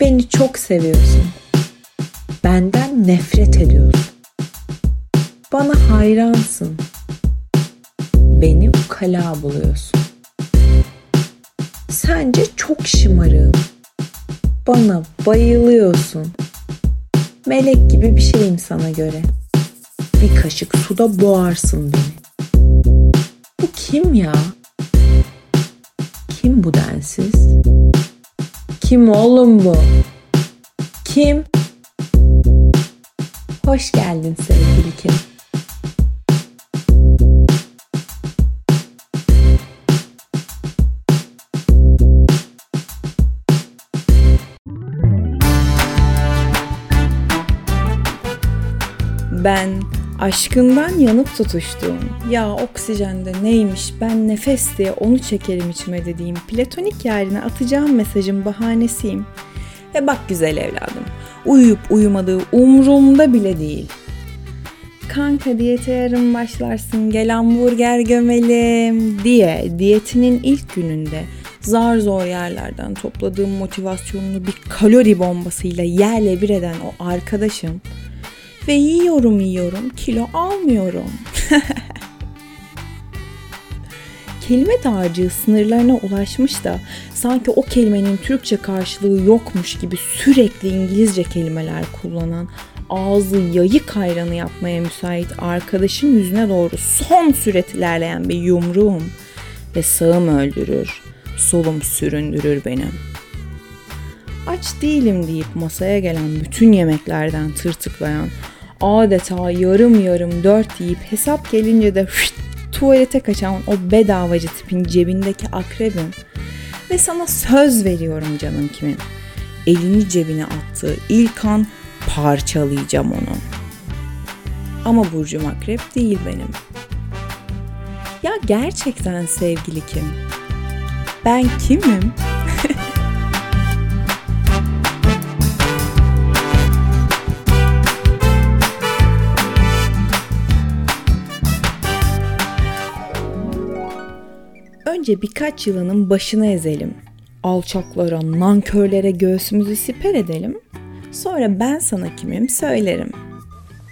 Beni çok seviyorsun. Benden nefret ediyorsun. Bana hayransın. Beni ukala buluyorsun. Sence çok şımarığım. Bana bayılıyorsun. Melek gibi bir şeyim sana göre. Bir kaşık suda boğarsın beni. Bu kim ya? Kim bu densiz? Kim oğlum bu? Kim? Hoş geldin sevgili Kim. Ben aşkından yanıp tutuştuğum, ya oksijende neymiş ben nefes diye onu çekerim içime dediğim platonik yerine atacağım mesajın bahanesiyim. Ve bak güzel evladım, uyuyup uyumadığı umrumda bile değil. Kanka diyete yarın başlarsın gel hamburger gömelim diye diyetinin ilk gününde zar zor yerlerden topladığım motivasyonunu bir kalori bombasıyla yerle bir eden o arkadaşım ve yiyorum yiyorum kilo almıyorum. Kelime dağarcığı sınırlarına ulaşmış da sanki o kelimenin Türkçe karşılığı yokmuş gibi sürekli İngilizce kelimeler kullanan ağzı yayık hayranı yapmaya müsait arkadaşın yüzüne doğru son süret ilerleyen bir yumruğum ve sağım öldürür, solum süründürür benim. Aç değilim deyip masaya gelen bütün yemeklerden tırtıklayan, adeta yarım yarım dört yiyip hesap gelince de hırt, tuvalete kaçan o bedavacı tipin cebindeki akrebim ve sana söz veriyorum canım kimin. Elini cebine attığı ilk an parçalayacağım onu. Ama burcum akrep değil benim. Ya gerçekten sevgili kim? Ben kimim? Önce birkaç yılanın başına ezelim. Alçaklara, nankörlere göğsümüzü siper edelim. Sonra ben sana kimim söylerim.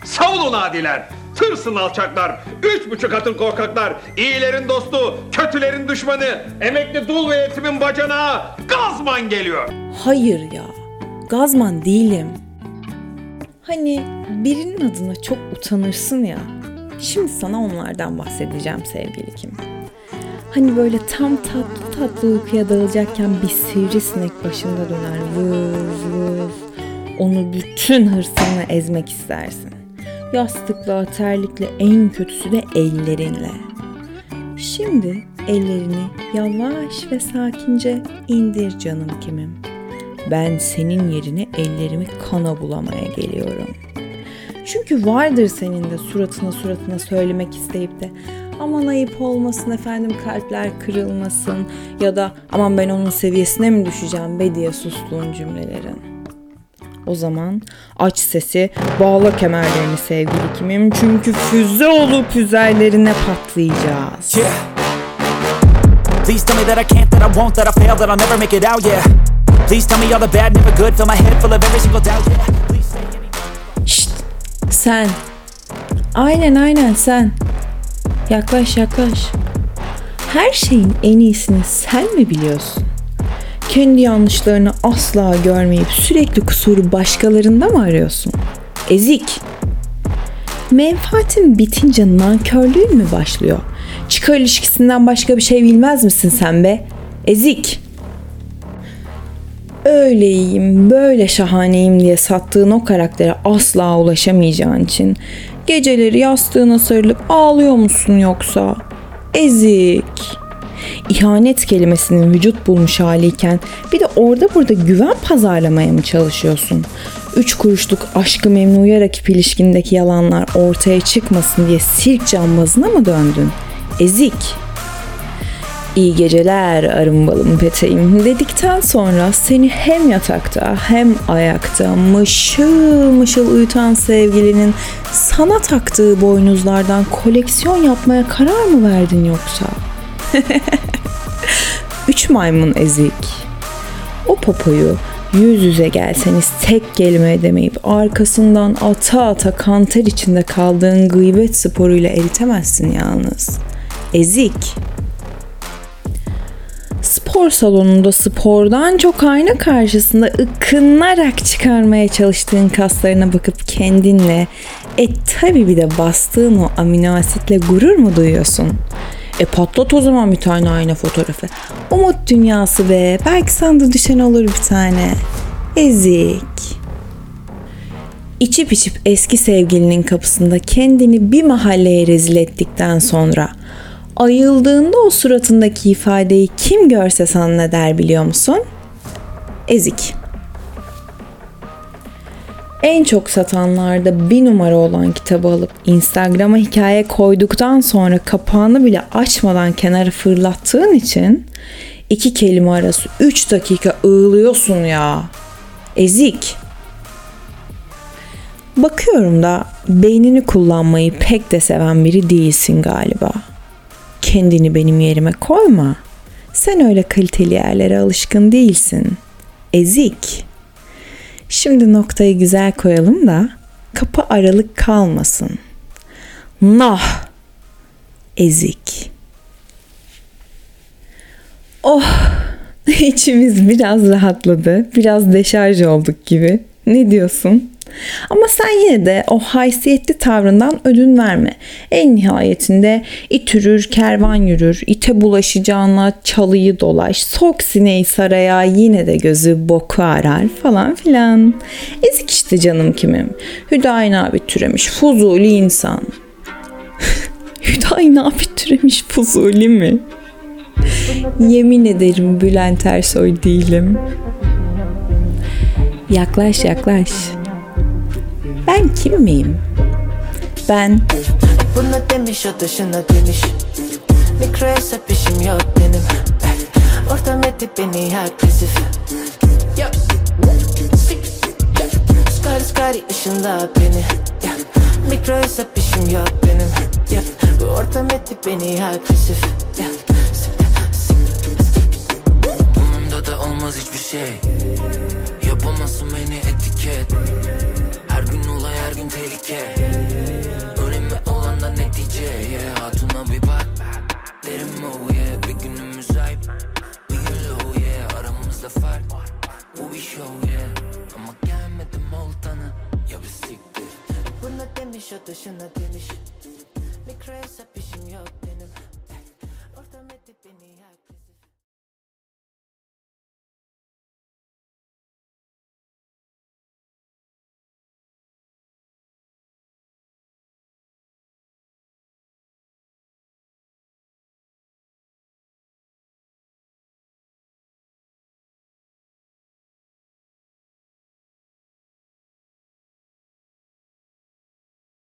Savunun adiler, tırsın alçaklar, üç buçuk atın korkaklar, iyilerin dostu, kötülerin düşmanı, emekli dul ve yetimin bacanağı, Gazman geliyor. Hayır ya, gazman değilim. Hani birinin adına çok utanırsın ya. Şimdi sana onlardan bahsedeceğim sevgili Kim. Hani böyle tam tatlı tatlı uykuya dalacakken bir sivrisinek başında döner vız vız. Onu bütün hırsınla ezmek istersin. Yastıkla, terlikle, en kötüsü de ellerinle. Şimdi ellerini yavaş ve sakince indir canım kimim. Ben senin yerine ellerimi kana bulamaya geliyorum. Çünkü vardır senin de suratına suratına söylemek isteyip de aman ayıp olmasın efendim kalpler kırılmasın ya da aman ben onun seviyesine mi düşeceğim be diye sustuğun cümlelerin. O zaman aç sesi, bağla kemerlerini sevgili kimim çünkü füze olup üzerlerine patlayacağız. Yeah. Please tell me that I can't, that I won't, that I fail, that I'll never make it out, yeah. Please tell me all the bad, never good, fill my head full of every single doubt, yeah. Şşt, sen. Aynen aynen sen. Yaklaş yaklaş. Her şeyin en iyisini sen mi biliyorsun? Kendi yanlışlarını asla görmeyip sürekli kusuru başkalarında mı arıyorsun? Ezik. Menfaatin bitince nankörlüğün mü başlıyor? Çıkar ilişkisinden başka bir şey bilmez misin sen be? Ezik. Öyle iyiyim, böyle şahaneyim diye sattığın o karaktere asla ulaşamayacağın için geceleri yastığına sarılıp ağlıyor musun yoksa? Ezik. İhanet kelimesinin vücut bulmuş haliyken bir de orada burada güven pazarlamaya mı çalışıyorsun? Üç kuruşluk aşkı memnuya rakip ilişkindeki yalanlar ortaya çıkmasın diye sirk cambazına mı döndün? Ezik. İyi geceler arım balım peteğim dedikten sonra seni hem yatakta hem ayakta mışıl mışıl uyutan sevgilinin sana taktığı boynuzlardan koleksiyon yapmaya karar mı verdin yoksa? Üç maymun ezik. O popoyu Yüz yüze gelseniz tek kelime edemeyip arkasından ata ata kanter içinde kaldığın gıybet sporuyla eritemezsin yalnız. Ezik. Spor salonunda spordan çok ayna karşısında ıkınarak çıkarmaya çalıştığın kaslarına bakıp kendinle e tabi bir de bastığın o amino asitle gurur mu duyuyorsun? E patlat o zaman bir tane ayna fotoğrafı. Umut dünyası be. Belki sana da düşen olur bir tane. Ezik. İçip içip eski sevgilinin kapısında kendini bir mahalleye rezil ettikten sonra ayıldığında o suratındaki ifadeyi kim görse sana ne der biliyor musun? Ezik. En çok satanlarda bir numara olan kitabı alıp Instagram'a hikaye koyduktan sonra kapağını bile açmadan kenara fırlattığın için iki kelime arası 3 dakika ığlıyorsun ya. Ezik. Bakıyorum da beynini kullanmayı pek de seven biri değilsin galiba. Kendini benim yerime koyma. Sen öyle kaliteli yerlere alışkın değilsin. Ezik. Şimdi noktayı güzel koyalım da kapı aralık kalmasın. Nah. Ezik. Oh. İçimiz biraz rahatladı. Biraz deşarj olduk gibi. Ne diyorsun? Ama sen yine de o haysiyetli tavrından ödün verme. En nihayetinde it yürür, kervan yürür, ite bulaşacağına çalıyı dolaş, sok sineği saraya yine de gözü boku arar falan filan. Ezik işte canım kimim. Hüdayi abi türemiş, fuzuli insan. Hüdayi abi türemiş, fuzuli mi? Yemin ederim Bülent Ersoy değilim. Yaklaş yaklaş. Ben kim miyim? Ben Buna demiş o dışına demiş Mikro hesap işim yok benim Ortam etti beni agresif. Skari skari ışınla beni. Mikro hesap işim yok benim. Bu ortam etti beni agresif. Umumda da olmaz hiçbir şey Yapamazsın beni etiket demiş o dışına demiş. Mikro hesap işim yok benim